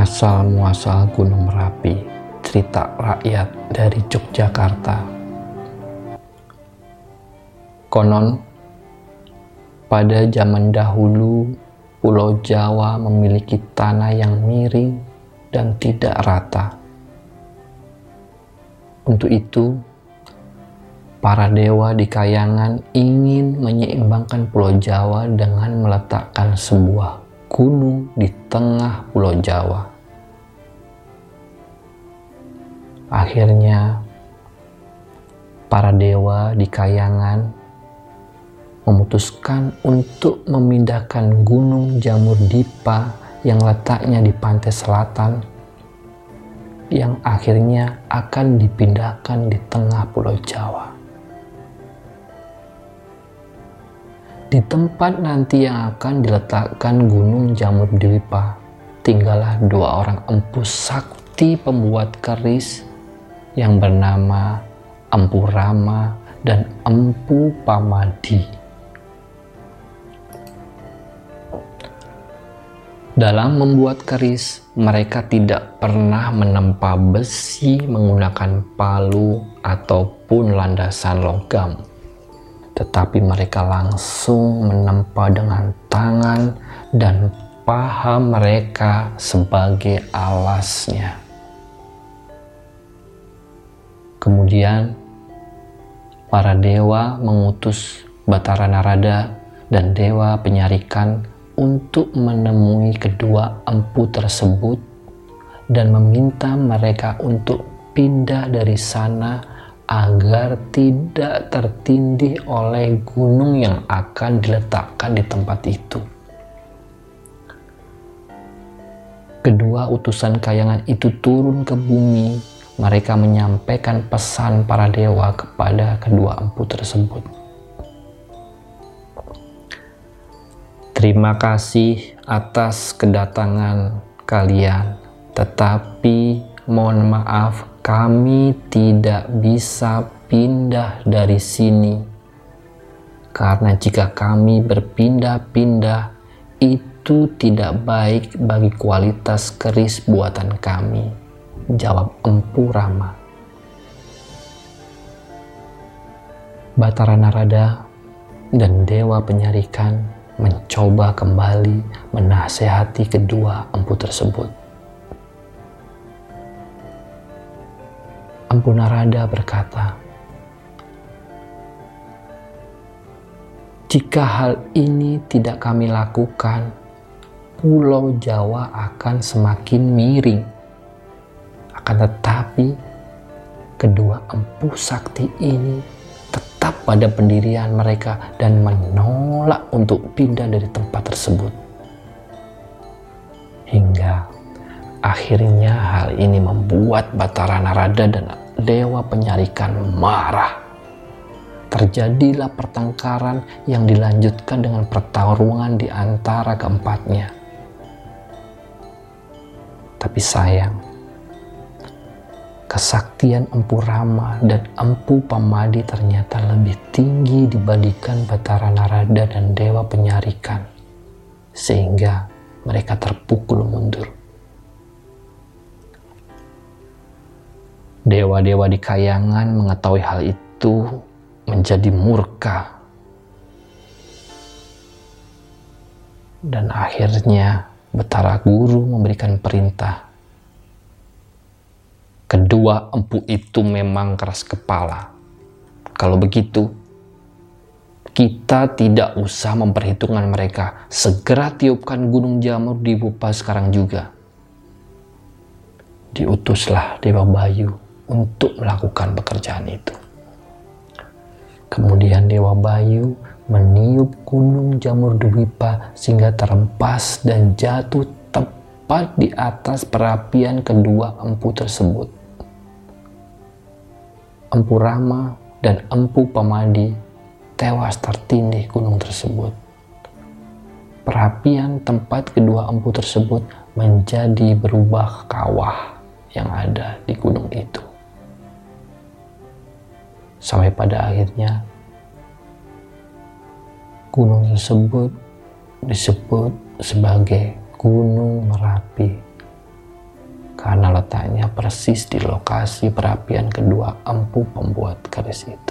Asal muasal Gunung Merapi, cerita rakyat dari Yogyakarta. Konon, pada zaman dahulu, Pulau Jawa memiliki tanah yang miring dan tidak rata. Untuk itu, para dewa di kayangan ingin menyeimbangkan Pulau Jawa dengan meletakkan sebuah gunung di tengah Pulau Jawa. Akhirnya, para dewa di Kayangan memutuskan untuk memindahkan Gunung Jamur Dipa yang letaknya di pantai selatan yang akhirnya akan dipindahkan di tengah Pulau Jawa. Di tempat nanti yang akan diletakkan Gunung Jamur Dwipa, tinggallah dua orang empu sakti pembuat keris yang bernama Empu Rama dan Empu Pamadi. Dalam membuat keris, mereka tidak pernah menempa besi menggunakan palu ataupun landasan logam tetapi mereka langsung menempa dengan tangan dan paha mereka sebagai alasnya. Kemudian, para dewa mengutus Batara Narada dan dewa penyarikan untuk menemui kedua empu tersebut dan meminta mereka untuk pindah dari sana agar tidak tertindih oleh gunung yang akan diletakkan di tempat itu. Kedua utusan kayangan itu turun ke bumi. Mereka menyampaikan pesan para dewa kepada kedua empu tersebut. Terima kasih atas kedatangan kalian, tetapi mohon maaf kami tidak bisa pindah dari sini. Karena jika kami berpindah-pindah, itu tidak baik bagi kualitas keris buatan kami. Jawab Empu Rama. Batara Narada dan Dewa Penyarikan mencoba kembali menasehati kedua empu tersebut. Empu Narada berkata, Jika hal ini tidak kami lakukan, Pulau Jawa akan semakin miring. Akan tetapi, kedua empu sakti ini tetap pada pendirian mereka dan menolak untuk pindah dari tempat tersebut. Hingga akhirnya hal ini membuat Batara Narada dan dewa penyarikan marah. Terjadilah pertengkaran yang dilanjutkan dengan pertarungan di antara keempatnya. Tapi sayang, kesaktian Empu Rama dan Empu Pamadi ternyata lebih tinggi dibandingkan Batara Narada dan Dewa Penyarikan, sehingga mereka terpukul mundur. Dewa-dewa di kayangan mengetahui hal itu menjadi murka. Dan akhirnya Betara Guru memberikan perintah. Kedua empu itu memang keras kepala. Kalau begitu, kita tidak usah memperhitungkan mereka. Segera tiupkan gunung jamur di Bupa sekarang juga. Diutuslah Dewa Bayu untuk melakukan pekerjaan itu. Kemudian Dewa Bayu meniup gunung jamur Dwipa sehingga terempas dan jatuh tepat di atas perapian kedua empu tersebut. Empu Rama dan Empu Pamadi tewas tertindih gunung tersebut. Perapian tempat kedua empu tersebut menjadi berubah kawah yang ada di gunung itu sampai pada akhirnya gunung tersebut disebut sebagai Gunung Merapi persis di lokasi perapian kedua empu pembuat keris itu.